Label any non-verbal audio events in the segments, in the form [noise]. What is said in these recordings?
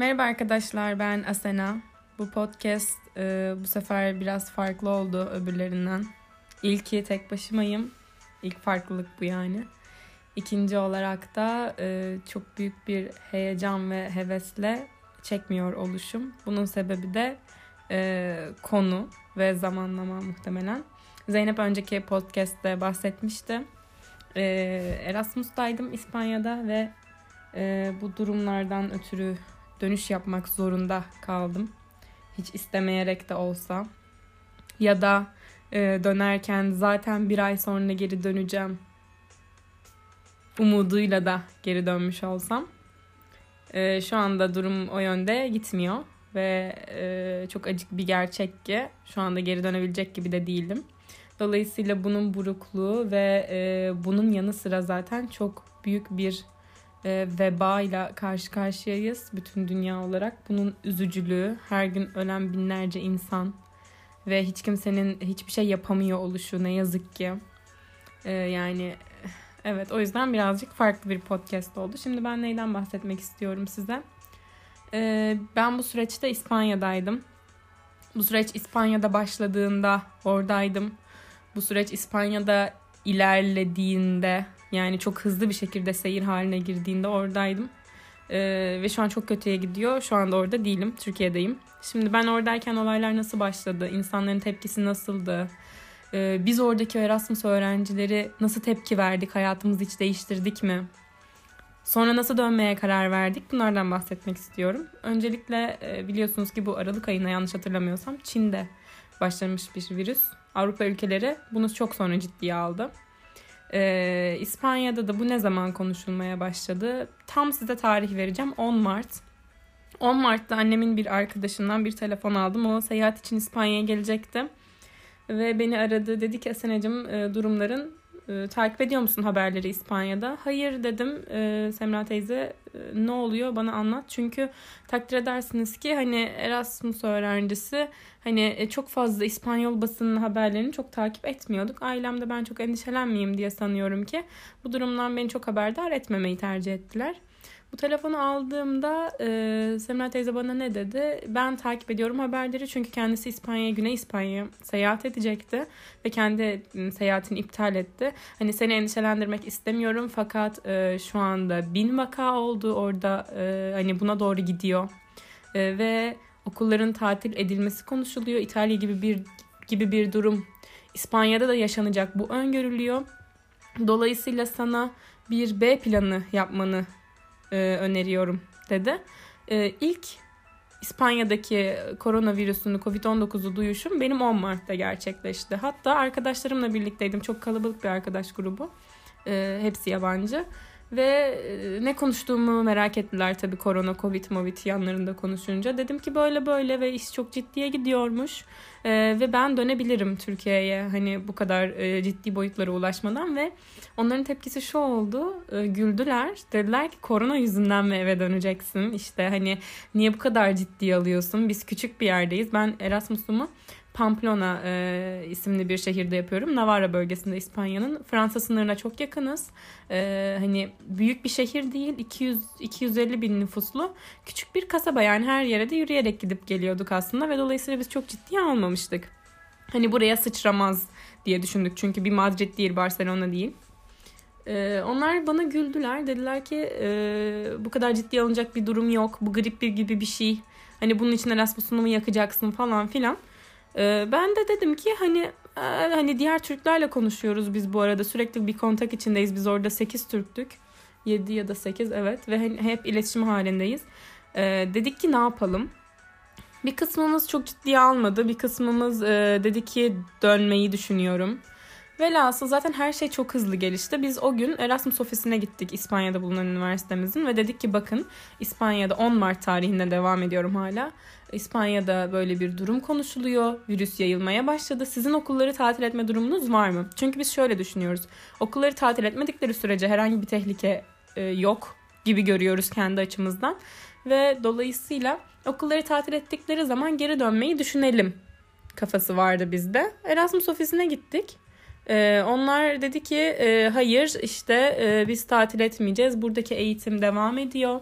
Merhaba arkadaşlar ben Asena. Bu podcast e, bu sefer biraz farklı oldu öbürlerinden. İlki tek başımayım. İlk farklılık bu yani. İkinci olarak da e, çok büyük bir heyecan ve hevesle çekmiyor oluşum. Bunun sebebi de e, konu ve zamanlama muhtemelen. Zeynep önceki podcast'te bahsetmişti. E, Erasmus'taydım İspanya'da ve e, bu durumlardan ötürü dönüş yapmak zorunda kaldım. Hiç istemeyerek de olsa. Ya da e, dönerken zaten bir ay sonra geri döneceğim umuduyla da geri dönmüş olsam. E, şu anda durum o yönde gitmiyor ve e, çok acık bir gerçek ki şu anda geri dönebilecek gibi de değilim. Dolayısıyla bunun burukluğu ve e, bunun yanı sıra zaten çok büyük bir e, veba ile karşı karşıyayız bütün dünya olarak. Bunun üzücülüğü, her gün ölen binlerce insan ve hiç kimsenin hiçbir şey yapamıyor oluşu ne yazık ki. E, yani evet o yüzden birazcık farklı bir podcast oldu. Şimdi ben neyden bahsetmek istiyorum size? E, ben bu süreçte İspanya'daydım. Bu süreç İspanya'da başladığında oradaydım. Bu süreç İspanya'da ilerlediğinde yani çok hızlı bir şekilde seyir haline girdiğinde oradaydım. Ee, ve şu an çok kötüye gidiyor. Şu anda orada değilim. Türkiye'deyim. Şimdi ben oradayken olaylar nasıl başladı? İnsanların tepkisi nasıldı? Ee, biz oradaki Erasmus öğrencileri nasıl tepki verdik? Hayatımızı hiç değiştirdik mi? Sonra nasıl dönmeye karar verdik? Bunlardan bahsetmek istiyorum. Öncelikle e, biliyorsunuz ki bu Aralık ayına yanlış hatırlamıyorsam Çin'de başlamış bir virüs. Avrupa ülkeleri bunu çok sonra ciddiye aldı. Ee, İspanya'da da bu ne zaman konuşulmaya başladı? Tam size tarih vereceğim. 10 Mart. 10 Mart'ta annemin bir arkadaşından bir telefon aldım. O seyahat için İspanya'ya gelecekti. Ve beni aradı. Dedi ki Esen'cim e, durumların e, takip ediyor musun haberleri İspanya'da? Hayır dedim e, Semra teyze e, ne oluyor bana anlat. Çünkü takdir edersiniz ki hani Erasmus öğrencisi hani e, çok fazla İspanyol basının haberlerini çok takip etmiyorduk. Ailemde ben çok endişelenmeyeyim diye sanıyorum ki bu durumdan beni çok haberdar etmemeyi tercih ettiler. Bu telefonu aldığımda e, Semra teyze bana ne dedi? Ben takip ediyorum haberleri çünkü kendisi İspanya'ya, Güney İspanya'ya seyahat edecekti ve kendi seyahatini iptal etti. Hani seni endişelendirmek istemiyorum fakat e, şu anda bin vaka oldu orada e, hani buna doğru gidiyor e, ve okulların tatil edilmesi konuşuluyor. İtalya gibi bir gibi bir durum İspanya'da da yaşanacak bu öngörülüyor. Dolayısıyla sana bir B planı yapmanı e, öneriyorum dedi. E, ilk İspanya'daki koronavirüsünü Covid-19'u duyuşum benim 10 Mart'ta gerçekleşti. Hatta arkadaşlarımla birlikteydim. Çok kalabalık bir arkadaş grubu. E, hepsi yabancı. Ve e, ne konuştuğumu merak ettiler tabii korona, covid, movid yanlarında konuşunca. Dedim ki böyle böyle ve iş çok ciddiye gidiyormuş. Ee, ve ben dönebilirim Türkiye'ye hani bu kadar e, ciddi boyutlara ulaşmadan ve onların tepkisi şu oldu. E, güldüler. Dediler ki korona yüzünden mi eve döneceksin? İşte hani niye bu kadar ciddi alıyorsun? Biz küçük bir yerdeyiz. Ben Erasmus'umu Pamplona e, isimli bir şehirde yapıyorum. Navarra bölgesinde İspanya'nın. Fransa sınırına çok yakınız. E, hani büyük bir şehir değil. 200 250 bin nüfuslu küçük bir kasaba. Yani her yere de yürüyerek gidip geliyorduk aslında ve dolayısıyla biz çok ciddiye almamıştık. Hani buraya sıçramaz diye düşündük. Çünkü bir Madrid değil, Barcelona değil. Ee, onlar bana güldüler. Dediler ki e, bu kadar ciddi alınacak bir durum yok. Bu grip bir gibi bir şey. Hani bunun için Erasmus'unu mu yakacaksın falan filan. Ee, ben de dedim ki hani e, hani diğer Türklerle konuşuyoruz biz bu arada sürekli bir kontak içindeyiz. Biz orada 8 Türktük. 7 ya da 8 evet ve hani hep iletişim halindeyiz. Ee, dedik ki ne yapalım? Bir kısmımız çok ciddiye almadı. Bir kısmımız e, dedi ki dönmeyi düşünüyorum. Velhasıl zaten her şey çok hızlı gelişti. Biz o gün Erasmus ofisine gittik İspanya'da bulunan üniversitemizin ve dedik ki bakın İspanya'da 10 Mart tarihinde devam ediyorum hala. İspanya'da böyle bir durum konuşuluyor. Virüs yayılmaya başladı. Sizin okulları tatil etme durumunuz var mı? Çünkü biz şöyle düşünüyoruz. Okulları tatil etmedikleri sürece herhangi bir tehlike e, yok gibi görüyoruz kendi açımızdan. Ve dolayısıyla okulları tatil ettikleri zaman geri dönmeyi düşünelim kafası vardı bizde. Erasmus ofisine gittik. Ee, onlar dedi ki e, hayır işte e, biz tatil etmeyeceğiz. Buradaki eğitim devam ediyor.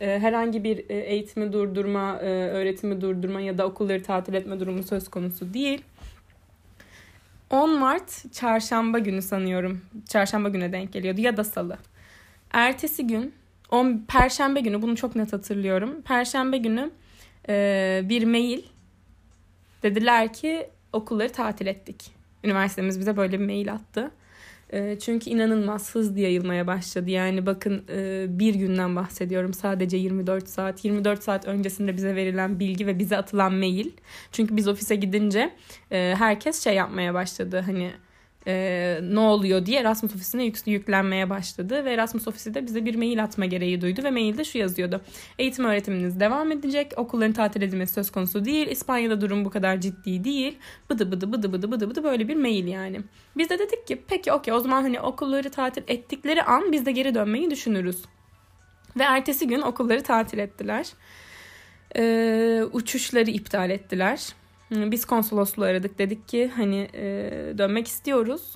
e, herhangi bir e, eğitimi durdurma, e, öğretimi durdurma ya da okulları tatil etme durumu söz konusu değil. 10 Mart çarşamba günü sanıyorum. Çarşamba güne denk geliyordu ya da salı. Ertesi gün 10 Perşembe günü bunu çok net hatırlıyorum. Perşembe günü e, bir mail dediler ki okulları tatil ettik. Üniversitemiz bize böyle bir mail attı. E, çünkü inanılmaz hızlı yayılmaya başladı. Yani bakın e, bir günden bahsediyorum sadece 24 saat. 24 saat öncesinde bize verilen bilgi ve bize atılan mail. Çünkü biz ofise gidince e, herkes şey yapmaya başladı. Hani e, ne oluyor diye Erasmus ofisine yük, yüklenmeye başladı. Ve Erasmus ofisi de bize bir mail atma gereği duydu. Ve mailde şu yazıyordu. Eğitim öğretiminiz devam edecek. Okulların tatil edilmesi söz konusu değil. İspanya'da durum bu kadar ciddi değil. Bıdı bıdı bıdı bıdı bıdı bıdı böyle bir mail yani. Biz de dedik ki peki okey o zaman hani okulları tatil ettikleri an biz de geri dönmeyi düşünürüz. Ve ertesi gün okulları tatil ettiler. Ee, uçuşları iptal ettiler. Biz konsolosluğu aradık. Dedik ki hani e, dönmek istiyoruz.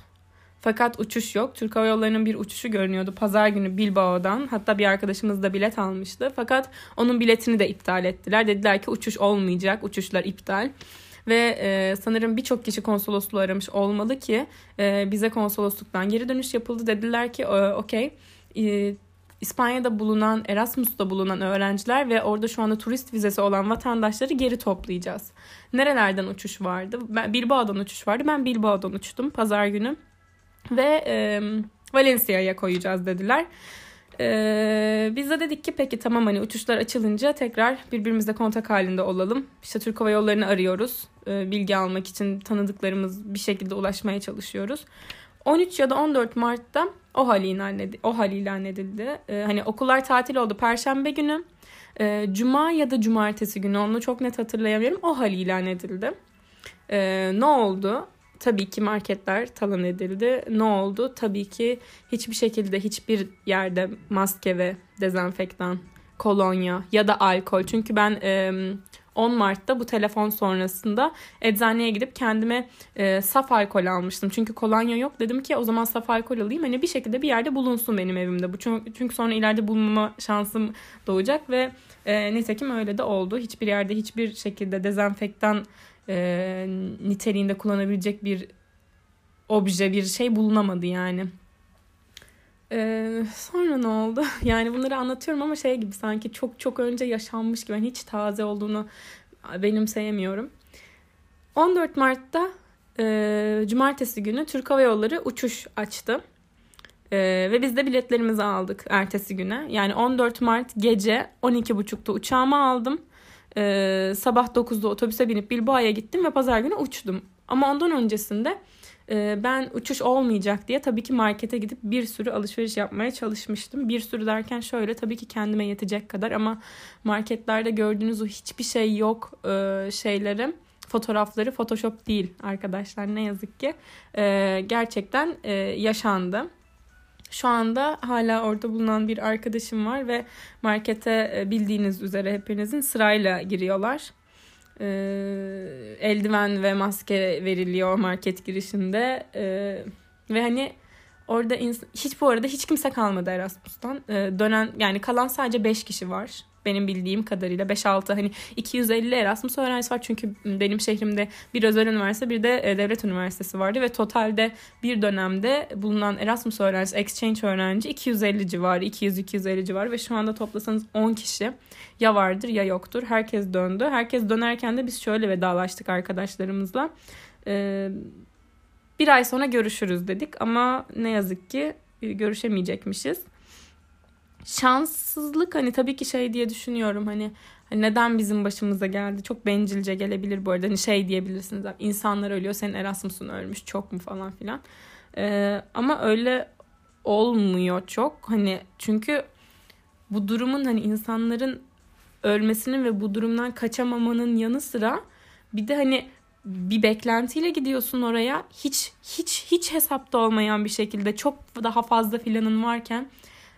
Fakat uçuş yok. Türk Hava Yolları'nın bir uçuşu görünüyordu pazar günü Bilbao'dan. Hatta bir arkadaşımız da bilet almıştı. Fakat onun biletini de iptal ettiler. Dediler ki uçuş olmayacak. Uçuşlar iptal. Ve e, sanırım birçok kişi konsolosluğu aramış olmalı ki e, bize konsolosluktan geri dönüş yapıldı. Dediler ki okey e, İspanya'da bulunan, Erasmus'ta bulunan öğrenciler ve orada şu anda turist vizesi olan vatandaşları geri toplayacağız. Nerelerden uçuş vardı? Ben, Bilbao'dan uçuş vardı. Ben Bilbao'dan uçtum pazar günü. Ve e, Valencia'ya koyacağız dediler. Ee, biz de dedik ki peki tamam hani uçuşlar açılınca tekrar birbirimizle kontak halinde olalım. İşte Türk Hava Yolları'nı arıyoruz. Ee, bilgi almak için tanıdıklarımız bir şekilde ulaşmaya çalışıyoruz. 13 ya da 14 Mart'ta o hal ilan edildi. O hal ilan edildi. Ee, hani okullar tatil oldu Perşembe günü. Ee, Cuma ya da Cumartesi günü onu çok net hatırlayamıyorum. O hal ilan edildi. Ee, ne oldu? Tabii ki marketler talan edildi. Ne oldu? Tabii ki hiçbir şekilde hiçbir yerde maske ve dezenfektan, kolonya ya da alkol. Çünkü ben e, 10 Mart'ta bu telefon sonrasında eczaneye gidip kendime e, saf alkol almıştım. Çünkü kolonya yok. Dedim ki o zaman saf alkol alayım. Hani bir şekilde bir yerde bulunsun benim evimde. Bu çünkü, sonra ileride bulunma şansım doğacak ve e, nitekim öyle de oldu. Hiçbir yerde hiçbir şekilde dezenfektan e, niteliğinde kullanabilecek bir obje bir şey bulunamadı yani. Ee, sonra ne oldu? [laughs] Yani bunları anlatıyorum ama şey gibi sanki çok çok önce yaşanmış gibi. Yani hiç taze olduğunu benimseyemiyorum. 14 Mart'ta e, cumartesi günü Türk Hava Yolları uçuş açtı. E, ve biz de biletlerimizi aldık ertesi güne. Yani 14 Mart gece 12.30'da uçağımı aldım. E, sabah 9'da otobüse binip Bilbao'ya gittim ve pazar günü uçtum. Ama ondan öncesinde ben uçuş olmayacak diye tabii ki markete gidip bir sürü alışveriş yapmaya çalışmıştım. Bir sürü derken şöyle tabii ki kendime yetecek kadar ama marketlerde gördüğünüz o hiçbir şey yok e, şeyleri fotoğrafları Photoshop değil arkadaşlar ne yazık ki e, gerçekten e, yaşandı. Şu anda hala orada bulunan bir arkadaşım var ve markete bildiğiniz üzere hepinizin sırayla giriyorlar e, eldiven ve maske veriliyor market girişinde. E, ve hani orada hiç bu arada hiç kimse kalmadı Erasmus'tan. E, dönen yani kalan sadece 5 kişi var benim bildiğim kadarıyla 5-6 hani 250 Erasmus öğrencisi var çünkü benim şehrimde bir özel üniversite bir de e, devlet üniversitesi vardı ve totalde bir dönemde bulunan Erasmus öğrencisi, exchange öğrenci 250 civarı, 200-250 civarı ve şu anda toplasanız 10 kişi ya vardır ya yoktur. Herkes döndü. Herkes dönerken de biz şöyle vedalaştık arkadaşlarımızla. Ee, bir ay sonra görüşürüz dedik ama ne yazık ki e, görüşemeyecekmişiz şanssızlık hani tabii ki şey diye düşünüyorum hani, hani neden bizim başımıza geldi? Çok bencilce gelebilir bu arada. Hani şey diyebilirsiniz insanlar ölüyor senin Erasmus'un ölmüş çok mu? falan filan. Ee, ama öyle olmuyor çok. Hani çünkü bu durumun hani insanların ölmesinin ve bu durumdan kaçamamanın yanı sıra bir de hani bir beklentiyle gidiyorsun oraya. Hiç hiç hiç hesapta olmayan bir şekilde çok daha fazla filanın varken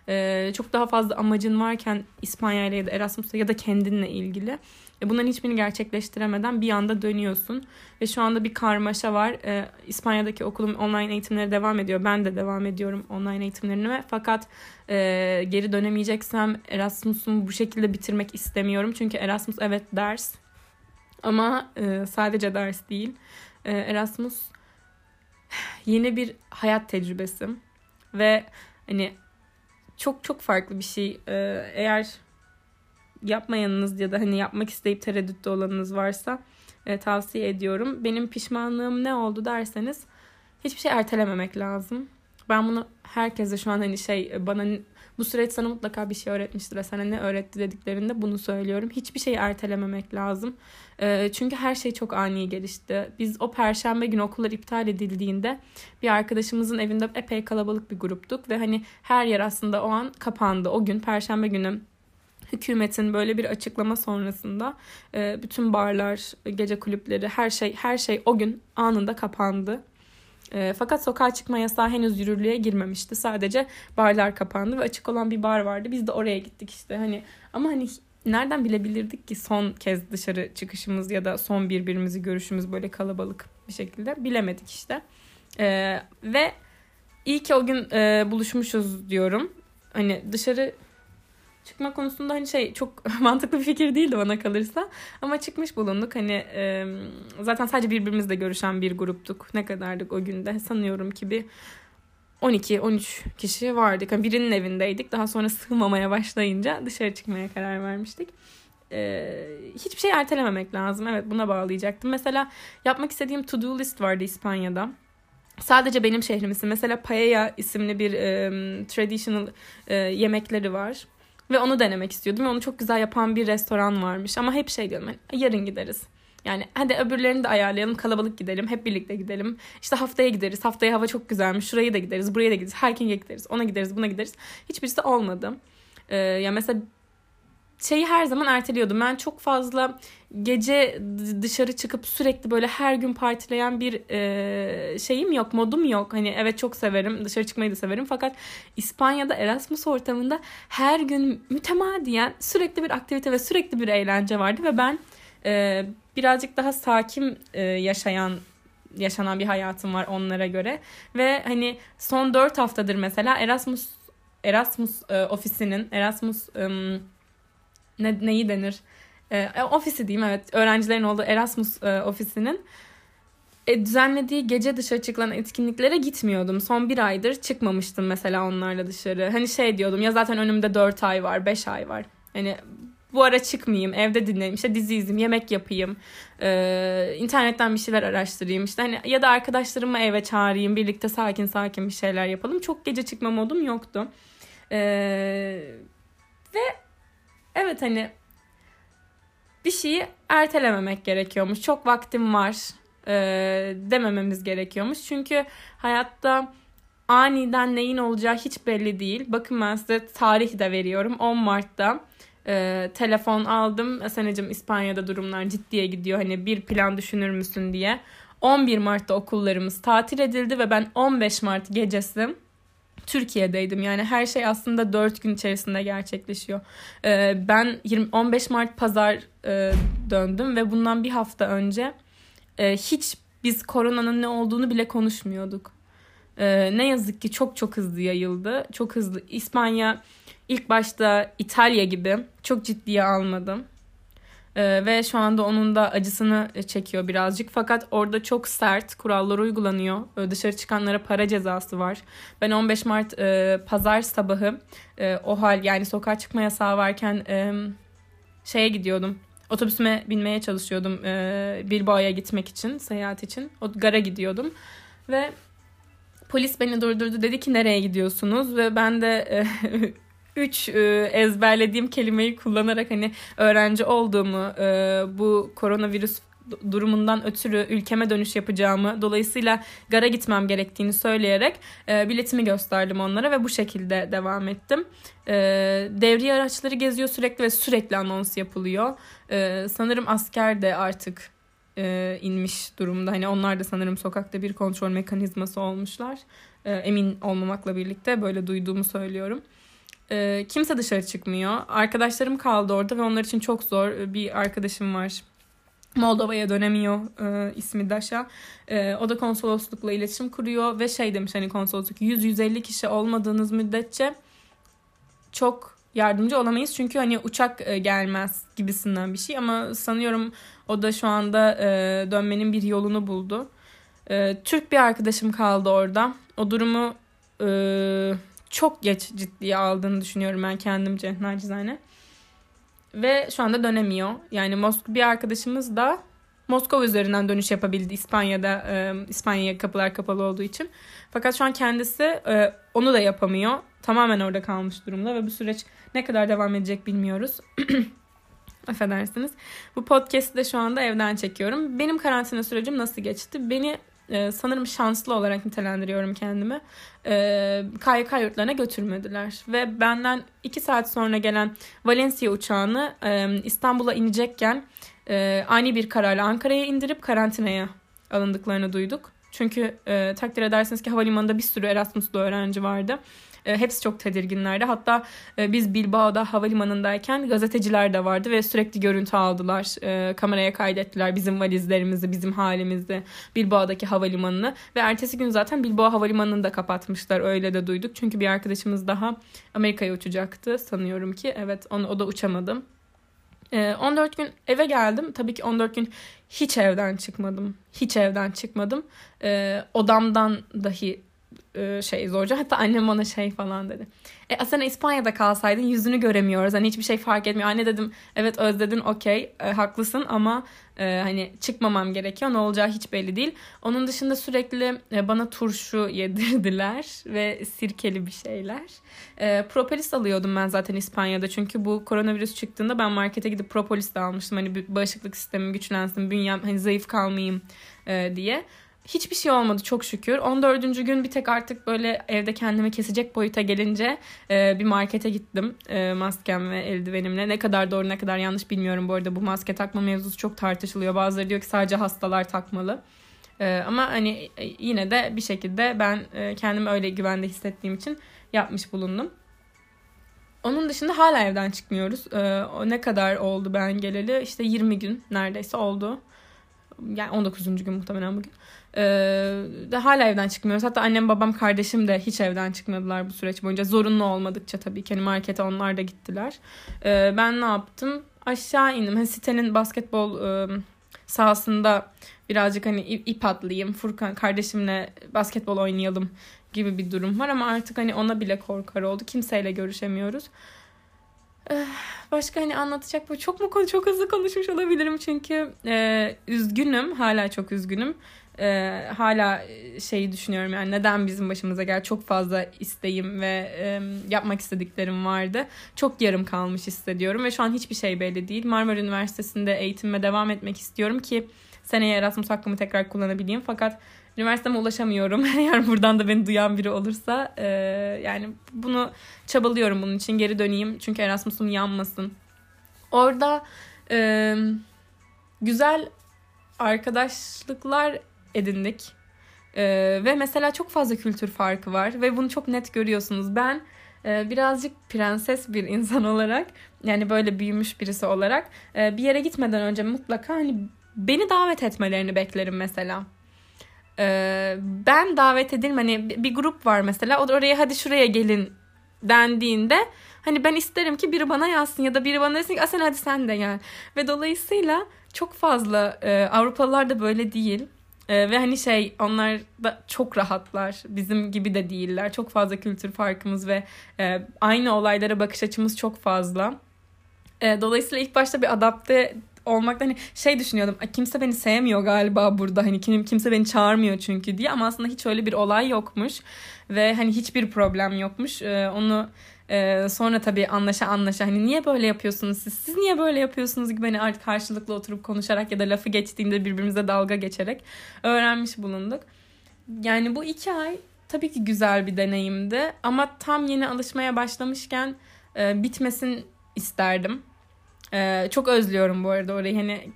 e, çok daha fazla amacın varken İspanya ile ya da Erasmus'ta ya da kendinle ilgili E, bunların hiçbirini gerçekleştiremeden bir anda dönüyorsun. Ve şu anda bir karmaşa var. E, İspanya'daki okulum online eğitimleri devam ediyor. Ben de devam ediyorum online eğitimlerine. Fakat e, geri dönemeyeceksem Erasmus'umu bu şekilde bitirmek istemiyorum. Çünkü Erasmus evet ders ama e, sadece ders değil. E, Erasmus [sighs] yeni bir hayat tecrübesi ve hani çok çok farklı bir şey. E, eğer yapmayanınız ya da hani yapmak isteyip tereddütte olanınız varsa e, tavsiye ediyorum. Benim pişmanlığım ne oldu derseniz hiçbir şey ertelememek lazım. Ben bunu herkese şu an hani şey bana bu süreç sana mutlaka bir şey öğretmiştir ve sana ne öğretti dediklerinde bunu söylüyorum. Hiçbir şeyi ertelememek lazım. E, çünkü her şey çok ani gelişti. Biz o perşembe günü okullar iptal edildiğinde bir arkadaşımızın evinde epey kalabalık bir gruptuk ve hani her yer aslında o an kapandı. O gün perşembe günü hükümetin böyle bir açıklama sonrasında e, bütün barlar, gece kulüpleri, her şey her şey o gün anında kapandı. E, fakat sokağa çıkma yasağı henüz yürürlüğe girmemişti. Sadece barlar kapandı ve açık olan bir bar vardı. Biz de oraya gittik işte. Hani ama hani nereden bilebilirdik ki son kez dışarı çıkışımız ya da son birbirimizi görüşümüz böyle kalabalık bir şekilde bilemedik işte. E, ve iyi ki o gün e, buluşmuşuz diyorum. Hani dışarı çıkma konusunda hani şey çok [laughs] mantıklı bir fikir değildi bana kalırsa. Ama çıkmış bulunduk. Hani e, zaten sadece birbirimizle görüşen bir gruptuk. Ne kadardık o günde? Sanıyorum ki bir 12-13 kişi vardık. Yani birinin evindeydik. Daha sonra sığmamaya başlayınca dışarı çıkmaya karar vermiştik. Ee, hiçbir şey ertelememek lazım. Evet buna bağlayacaktım. Mesela yapmak istediğim to-do list vardı İspanya'da. Sadece benim şehrimizin. Mesela paella isimli bir e, traditional e, yemekleri var. Ve onu denemek istiyordum. Onu çok güzel yapan bir restoran varmış. Ama hep şey diyorum hani yarın gideriz. Yani hadi öbürlerini de ayarlayalım kalabalık gidelim hep birlikte gidelim. İşte haftaya gideriz haftaya hava çok güzelmiş şuraya da gideriz buraya da gideriz hiking'e gideriz ona gideriz buna gideriz. Hiçbirisi olmadı. Ee, ya mesela şeyi her zaman erteliyordum. Ben çok fazla gece dışarı çıkıp sürekli böyle her gün partileyen bir e, şeyim yok, modum yok. Hani evet çok severim, dışarı çıkmayı da severim. Fakat İspanya'da Erasmus ortamında her gün mütemadiyen sürekli bir aktivite ve sürekli bir eğlence vardı ve ben e, birazcık daha sakin e, yaşayan yaşanan bir hayatım var onlara göre ve hani son dört haftadır mesela Erasmus Erasmus e, ofisinin Erasmus e, ne, neyi denir? E, e, ofisi diyeyim evet. Öğrencilerin olduğu Erasmus e, ofisinin e, düzenlediği gece dışarı çıkılan etkinliklere gitmiyordum. Son bir aydır çıkmamıştım mesela onlarla dışarı. Hani şey diyordum ya zaten önümde 4 ay var 5 ay var. Hani bu ara çıkmayayım, evde dinleyeyim, işte dizi izleyeyim, yemek yapayım, e, internetten bir şeyler araştırayım, işte hani ya da arkadaşlarımı eve çağırayım, birlikte sakin sakin bir şeyler yapalım. Çok gece çıkma modum yoktu. E, ve evet hani bir şeyi ertelememek gerekiyormuş. Çok vaktim var e, demememiz gerekiyormuş. Çünkü hayatta aniden neyin olacağı hiç belli değil. Bakın ben size tarih de veriyorum. 10 Mart'ta e, telefon aldım. Senecim İspanya'da durumlar ciddiye gidiyor. Hani bir plan düşünür müsün diye. 11 Mart'ta okullarımız tatil edildi ve ben 15 Mart gecesi Türkiye'deydim. Yani her şey aslında 4 gün içerisinde gerçekleşiyor. Ee, ben 20, 15 Mart pazar e, döndüm ve bundan bir hafta önce e, hiç biz koronanın ne olduğunu bile konuşmuyorduk. E, ne yazık ki çok çok hızlı yayıldı. Çok hızlı. İspanya ilk başta İtalya gibi çok ciddiye almadım. Ee, ve şu anda onun da acısını çekiyor birazcık. Fakat orada çok sert kurallar uygulanıyor. Ee, dışarı çıkanlara para cezası var. Ben 15 Mart e, pazar sabahı e, o hal yani sokağa çıkma yasağı varken e, şeye gidiyordum. Otobüsüme binmeye çalışıyordum e, Bilbao'ya gitmek için, seyahat için. O gara gidiyordum. Ve polis beni durdurdu. Dedi ki nereye gidiyorsunuz? Ve ben de e, üç e, ezberlediğim kelimeyi kullanarak hani öğrenci olduğumu, e, bu koronavirüs durumundan ötürü ülkeme dönüş yapacağımı, dolayısıyla gara gitmem gerektiğini söyleyerek e, biletimi gösterdim onlara ve bu şekilde devam ettim. E, devriye araçları geziyor sürekli ve sürekli anons yapılıyor. E, sanırım asker de artık e, inmiş durumda. Hani onlar da sanırım sokakta bir kontrol mekanizması olmuşlar. E, emin olmamakla birlikte böyle duyduğumu söylüyorum. E, kimse dışarı çıkmıyor. Arkadaşlarım kaldı orada ve onlar için çok zor. Bir arkadaşım var. Moldova'ya dönemiyor e, ismi Daşa. E, o da konsoloslukla iletişim kuruyor ve şey demiş hani konsolosluk 100-150 kişi olmadığınız müddetçe çok yardımcı olamayız. Çünkü hani uçak e, gelmez gibisinden bir şey ama sanıyorum o da şu anda e, dönmenin bir yolunu buldu. E, Türk bir arkadaşım kaldı orada. O durumu e, çok geç ciddiye aldığını düşünüyorum ben kendimce nacizane. Ve şu anda dönemiyor. Yani Moskova bir arkadaşımız da Moskova üzerinden dönüş yapabildi İspanya'da e, İspanya'ya kapılar kapalı olduğu için. Fakat şu an kendisi e, onu da yapamıyor. Tamamen orada kalmış durumda ve bu süreç ne kadar devam edecek bilmiyoruz. [clears throat] Affedersiniz. Bu podcast'i de şu anda evden çekiyorum. Benim karantina sürecim nasıl geçti? Beni e, sanırım şanslı olarak nitelendiriyorum kendimi. E, KYK yurtlarına götürmediler. Ve benden iki saat sonra gelen Valencia uçağını e, İstanbul'a inecekken e, ani bir kararla Ankara'ya indirip karantinaya alındıklarını duyduk. Çünkü e, takdir edersiniz ki havalimanında bir sürü Erasmus'lu öğrenci vardı. E, hepsi çok tedirginlerdi. Hatta e, biz Bilbao'da havalimanındayken gazeteciler de vardı ve sürekli görüntü aldılar. E, kameraya kaydettiler bizim valizlerimizi, bizim halimizi, Bilbao'daki havalimanını. Ve ertesi gün zaten Bilbao havalimanını da kapatmışlar. Öyle de duyduk. Çünkü bir arkadaşımız daha Amerika'ya uçacaktı sanıyorum ki. Evet onu, o da uçamadı. 14 gün eve geldim. Tabii ki 14 gün hiç evden çıkmadım. Hiç evden çıkmadım. Odamdan dahi e, şey zorca. Hatta annem bana şey falan dedi. E aslında İspanya'da kalsaydın yüzünü göremiyoruz. Hani hiçbir şey fark etmiyor. Anne dedim evet özledin okey e, haklısın ama e, hani çıkmamam gerekiyor. Ne olacağı hiç belli değil. Onun dışında sürekli e, bana turşu yedirdiler [laughs] ve sirkeli bir şeyler. E, propolis alıyordum ben zaten İspanya'da. Çünkü bu koronavirüs çıktığında ben markete gidip propolis de almıştım. Hani bağışıklık sistemim güçlensin, bünyem hani zayıf kalmayayım e, diye. Hiçbir şey olmadı çok şükür. 14. gün bir tek artık böyle evde kendimi kesecek boyuta gelince e, bir markete gittim. E, maskem ve eldivenimle. Ne kadar doğru ne kadar yanlış bilmiyorum bu arada. Bu maske takma mevzusu çok tartışılıyor. Bazıları diyor ki sadece hastalar takmalı. E, ama hani e, yine de bir şekilde ben e, kendimi öyle güvende hissettiğim için yapmış bulundum. Onun dışında hala evden çıkmıyoruz. E, o ne kadar oldu ben geleli? İşte 20 gün neredeyse oldu. Yani 19. gün muhtemelen bugün. Ee, de hala evden çıkmıyoruz. Hatta annem, babam, kardeşim de hiç evden çıkmadılar bu süreç boyunca. Zorunlu olmadıkça tabii ki. Hani markete onlar da gittiler. Ee, ben ne yaptım? Aşağı indim. Hani sitenin basketbol e, sahasında birazcık hani ip atlayayım. Furkan kardeşimle basketbol oynayalım gibi bir durum var ama artık hani ona bile korkar oldu. Kimseyle görüşemiyoruz. Ee, başka hani anlatacak bu çok mu konu çok hızlı konuşmuş olabilirim çünkü e, üzgünüm hala çok üzgünüm e, hala şeyi düşünüyorum yani neden bizim başımıza gel çok fazla isteğim ve e, yapmak istediklerim vardı. Çok yarım kalmış hissediyorum ve şu an hiçbir şey belli değil. Marmara Üniversitesi'nde eğitimime devam etmek istiyorum ki seneye Erasmus hakkımı tekrar kullanabileyim. Fakat üniversiteme ulaşamıyorum. [laughs] Eğer buradan da beni duyan biri olursa e, yani bunu çabalıyorum bunun için geri döneyim. Çünkü Erasmus'um yanmasın. Orada e, güzel arkadaşlıklar edindik. Ee, ve mesela çok fazla kültür farkı var ve bunu çok net görüyorsunuz. Ben e, birazcık prenses bir insan [laughs] olarak yani böyle büyümüş birisi olarak e, bir yere gitmeden önce mutlaka hani beni davet etmelerini beklerim mesela. E, ben davet edilme hani bir grup var mesela o da oraya hadi şuraya gelin dendiğinde hani ben isterim ki biri bana yazsın ya da biri bana desin ki sen hadi sen de gel. Ve dolayısıyla çok fazla e, Avrupalılar da böyle değil. Ee, ve hani şey onlar da çok rahatlar. Bizim gibi de değiller. Çok fazla kültür farkımız ve e, aynı olaylara bakış açımız çok fazla. E, dolayısıyla ilk başta bir adapte olmakta hani şey düşünüyordum. Kimse beni sevmiyor galiba burada. Hani kim, kimse beni çağırmıyor çünkü diye ama aslında hiç öyle bir olay yokmuş ve hani hiçbir problem yokmuş. E, onu ee, sonra tabii anlaşa anlaşa hani niye böyle yapıyorsunuz siz? Siz niye böyle yapıyorsunuz gibi hani artık karşılıklı oturup konuşarak ya da lafı geçtiğinde birbirimize dalga geçerek öğrenmiş bulunduk. Yani bu iki ay tabii ki güzel bir deneyimdi ama tam yeni alışmaya başlamışken e, bitmesin isterdim. E, çok özlüyorum bu arada orayı hani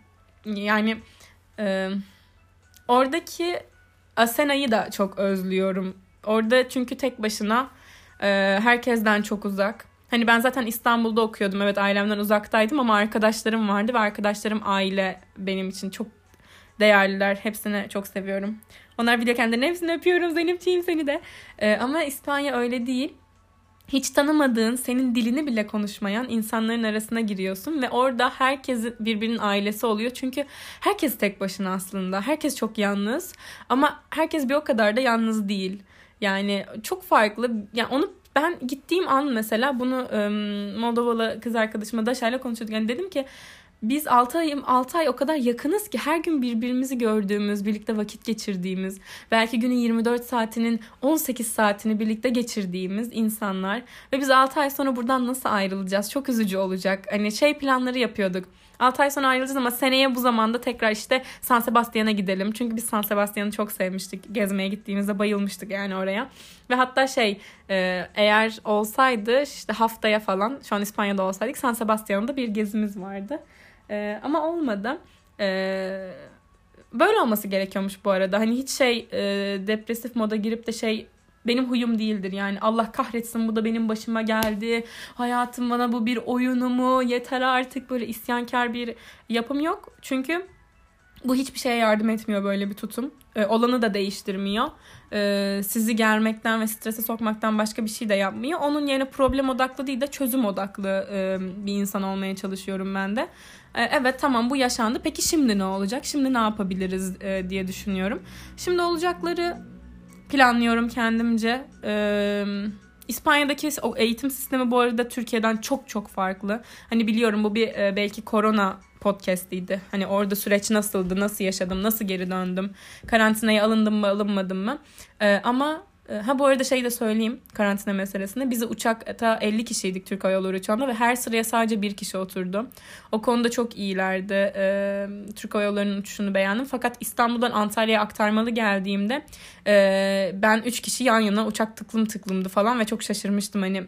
yani e, oradaki Asena'yı da çok özlüyorum. Orada çünkü tek başına ee, herkesten çok uzak. Hani ben zaten İstanbul'da okuyordum. Evet ailemden uzaktaydım ama arkadaşlarım vardı ve arkadaşlarım aile benim için çok değerliler. Hepsini çok seviyorum. Onlar video kendilerine hepsini öpüyorum. Zeynepciğim seni de. Ee, ama İspanya öyle değil hiç tanımadığın, senin dilini bile konuşmayan insanların arasına giriyorsun ve orada herkes birbirinin ailesi oluyor. Çünkü herkes tek başına aslında. Herkes çok yalnız ama herkes bir o kadar da yalnız değil. Yani çok farklı. Yani onu ben gittiğim an mesela bunu Moldovalı kız arkadaşıma Daşa'yla konuşuyorduk. Yani dedim ki biz 6 ay, 6 ay o kadar yakınız ki her gün birbirimizi gördüğümüz, birlikte vakit geçirdiğimiz, belki günün 24 saatinin 18 saatini birlikte geçirdiğimiz insanlar ve biz 6 ay sonra buradan nasıl ayrılacağız? Çok üzücü olacak. Hani şey planları yapıyorduk. 6 ay sonra ayrılacağız ama seneye bu zamanda tekrar işte San Sebastian'a gidelim. Çünkü biz San Sebastian'ı çok sevmiştik. Gezmeye gittiğimizde bayılmıştık yani oraya. Ve hatta şey e, eğer olsaydı işte haftaya falan şu an İspanya'da olsaydık San Sebastian'da bir gezimiz vardı. E, ama olmadı. E, böyle olması gerekiyormuş bu arada. Hani hiç şey e, depresif moda girip de şey benim huyum değildir. Yani Allah kahretsin bu da benim başıma geldi. Hayatım bana bu bir oyunu mu? Yeter artık böyle isyankar bir yapım yok. Çünkü bu hiçbir şeye yardım etmiyor böyle bir tutum. Ee, olanı da değiştirmiyor. Ee, sizi germekten ve strese sokmaktan başka bir şey de yapmıyor. Onun yerine problem odaklı değil de çözüm odaklı e, bir insan olmaya çalışıyorum ben de. Ee, evet tamam bu yaşandı. Peki şimdi ne olacak? Şimdi ne yapabiliriz e, diye düşünüyorum. Şimdi olacakları planlıyorum kendimce. Ee, İspanya'daki o eğitim sistemi bu arada Türkiye'den çok çok farklı. Hani biliyorum bu bir e, belki korona podcast'iydi. Hani orada süreç nasıldı, nasıl yaşadım, nasıl geri döndüm, karantinaya alındım mı, alınmadım mı. Ee, ama e, ha bu arada şey de söyleyeyim karantina meselesinde. Bizi uçakta 50 kişiydik Türk Hava Yolları uçağında ve her sıraya sadece bir kişi oturdu. O konuda çok iyilerdi. Ee, Türk Hava Yolları'nın uçuşunu beğendim. Fakat İstanbul'dan Antalya'ya aktarmalı geldiğimde e, ben 3 kişi yan yana uçak tıklım tıklımdı falan ve çok şaşırmıştım hani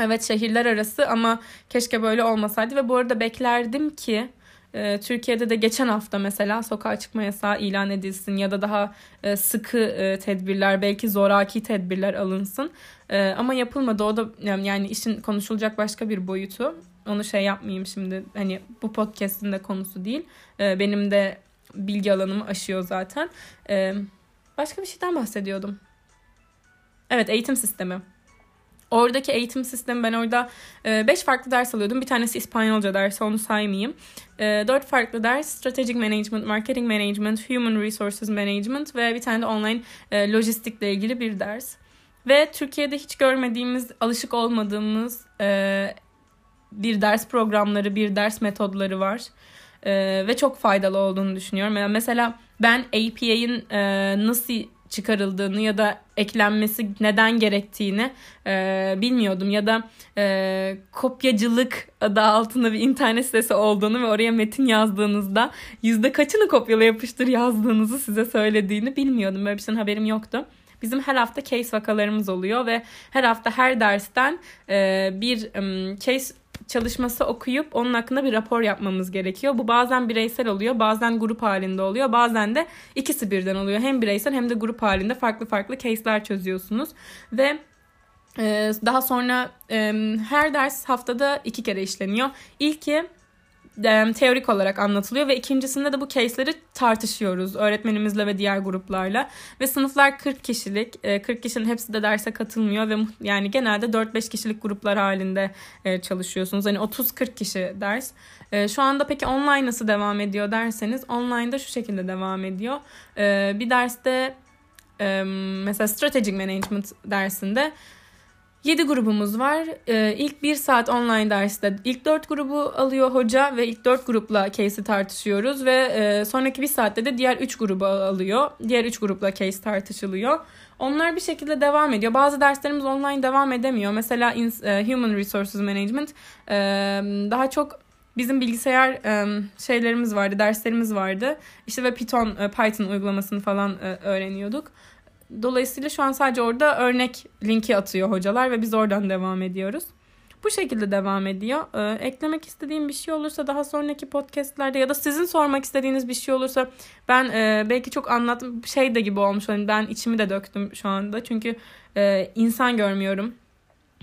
Evet şehirler arası ama keşke böyle olmasaydı ve bu arada beklerdim ki e, Türkiye'de de geçen hafta mesela sokağa çıkma yasağı ilan edilsin ya da daha e, sıkı e, tedbirler belki zoraki tedbirler alınsın. E, ama yapılmadı o da yani işin konuşulacak başka bir boyutu. Onu şey yapmayayım şimdi hani bu podcast'in de konusu değil. E, benim de bilgi alanımı aşıyor zaten. E, başka bir şeyden bahsediyordum. Evet eğitim sistemi. Oradaki eğitim sistemi ben orada 5 e, farklı ders alıyordum. Bir tanesi İspanyolca dersi onu saymayayım. 4 e, farklı ders Strategic Management, Marketing Management, Human Resources Management ve bir tane de online e, lojistikle ilgili bir ders. Ve Türkiye'de hiç görmediğimiz, alışık olmadığımız bir ders programları, bir ders metodları var. Ve çok faydalı olduğunu düşünüyorum. Mesela ben APA'in nasıl çıkarıldığını ya da eklenmesi neden gerektiğini e, bilmiyordum ya da e, kopyacılık adı altında bir internet sitesi olduğunu ve oraya metin yazdığınızda yüzde kaçını kopyala yapıştır yazdığınızı size söylediğini bilmiyordum. Böyle bir şeyin haberim yoktu. Bizim her hafta case vakalarımız oluyor ve her hafta her dersten e, bir um, case çalışması okuyup onun hakkında bir rapor yapmamız gerekiyor. Bu bazen bireysel oluyor, bazen grup halinde oluyor, bazen de ikisi birden oluyor. Hem bireysel hem de grup halinde farklı farklı case'ler çözüyorsunuz ve daha sonra her ders haftada iki kere işleniyor. İlki teorik olarak anlatılıyor ve ikincisinde de bu case'leri tartışıyoruz öğretmenimizle ve diğer gruplarla. Ve sınıflar 40 kişilik 40 kişinin hepsi de derse katılmıyor ve yani genelde 4-5 kişilik gruplar halinde çalışıyorsunuz. Hani 30-40 kişi ders. Şu anda peki online nasıl devam ediyor derseniz online'da şu şekilde devam ediyor. Bir derste mesela strategic management dersinde 7 grubumuz var. Ee, ilk 1 saat online derste ilk 4 grubu alıyor hoca ve ilk 4 grupla case'i tartışıyoruz ve e, sonraki 1 saatte de diğer 3 grubu alıyor. Diğer 3 grupla case tartışılıyor. Onlar bir şekilde devam ediyor. Bazı derslerimiz online devam edemiyor. Mesela e, Human Resources Management e, daha çok bizim bilgisayar şeylerimiz vardı, derslerimiz vardı. İşte ve Python, Python uygulamasını falan öğreniyorduk. Dolayısıyla şu an sadece orada örnek linki atıyor hocalar ve biz oradan devam ediyoruz. Bu şekilde devam ediyor. Ee, eklemek istediğim bir şey olursa daha sonraki podcastlerde ya da sizin sormak istediğiniz bir şey olursa ben e, belki çok anlattım şey de gibi olmuş. Hani ben içimi de döktüm şu anda. Çünkü e, insan görmüyorum.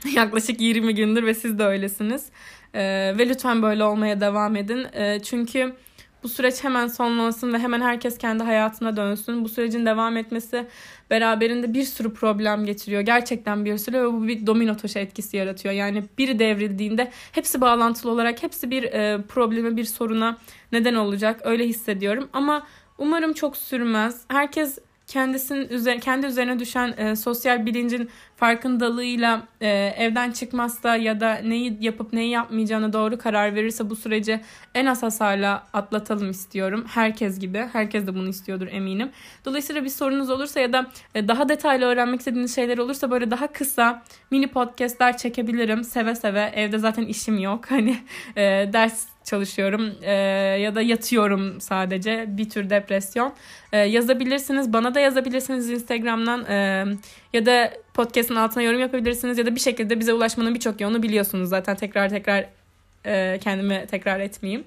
[laughs] Yaklaşık 20 gündür ve siz de öylesiniz. Ee, ve lütfen böyle olmaya devam edin. Ee, çünkü bu süreç hemen sonlansın ve hemen herkes kendi hayatına dönsün. Bu sürecin devam etmesi beraberinde bir sürü problem getiriyor. Gerçekten bir sürü ve bu bir domino taşı etkisi yaratıyor. Yani biri devrildiğinde hepsi bağlantılı olarak hepsi bir e, probleme, bir soruna neden olacak. Öyle hissediyorum ama umarım çok sürmez. Herkes kendisinin üzerine, kendi üzerine düşen e, sosyal bilincin farkındalığıyla e, evden çıkmazsa ya da neyi yapıp neyi yapmayacağına doğru karar verirse bu süreci en az hasarla atlatalım istiyorum. Herkes gibi. Herkes de bunu istiyordur eminim. Dolayısıyla bir sorunuz olursa ya da e, daha detaylı öğrenmek istediğiniz şeyler olursa böyle daha kısa mini podcastler çekebilirim. Seve seve. Evde zaten işim yok. [laughs] Hani e, ders çalışıyorum e, ya da yatıyorum sadece bir tür depresyon. E, yazabilirsiniz bana da yazabilirsiniz Instagram'dan e, ya da podcast'ın altına yorum yapabilirsiniz ya da bir şekilde bize ulaşmanın birçok yolunu biliyorsunuz zaten tekrar tekrar e, kendimi tekrar etmeyeyim.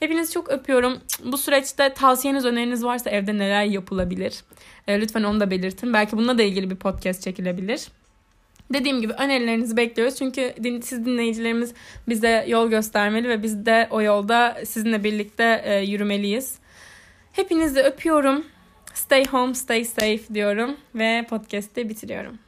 Hepinizi çok öpüyorum. Bu süreçte tavsiyeniz, öneriniz varsa evde neler yapılabilir? E, lütfen onu da belirtin. Belki bununla da ilgili bir podcast çekilebilir. Dediğim gibi önerilerinizi bekliyoruz. Çünkü din, siz dinleyicilerimiz bize yol göstermeli ve biz de o yolda sizinle birlikte e, yürümeliyiz. Hepinizi öpüyorum. Stay home, stay safe diyorum ve podcast'i bitiriyorum.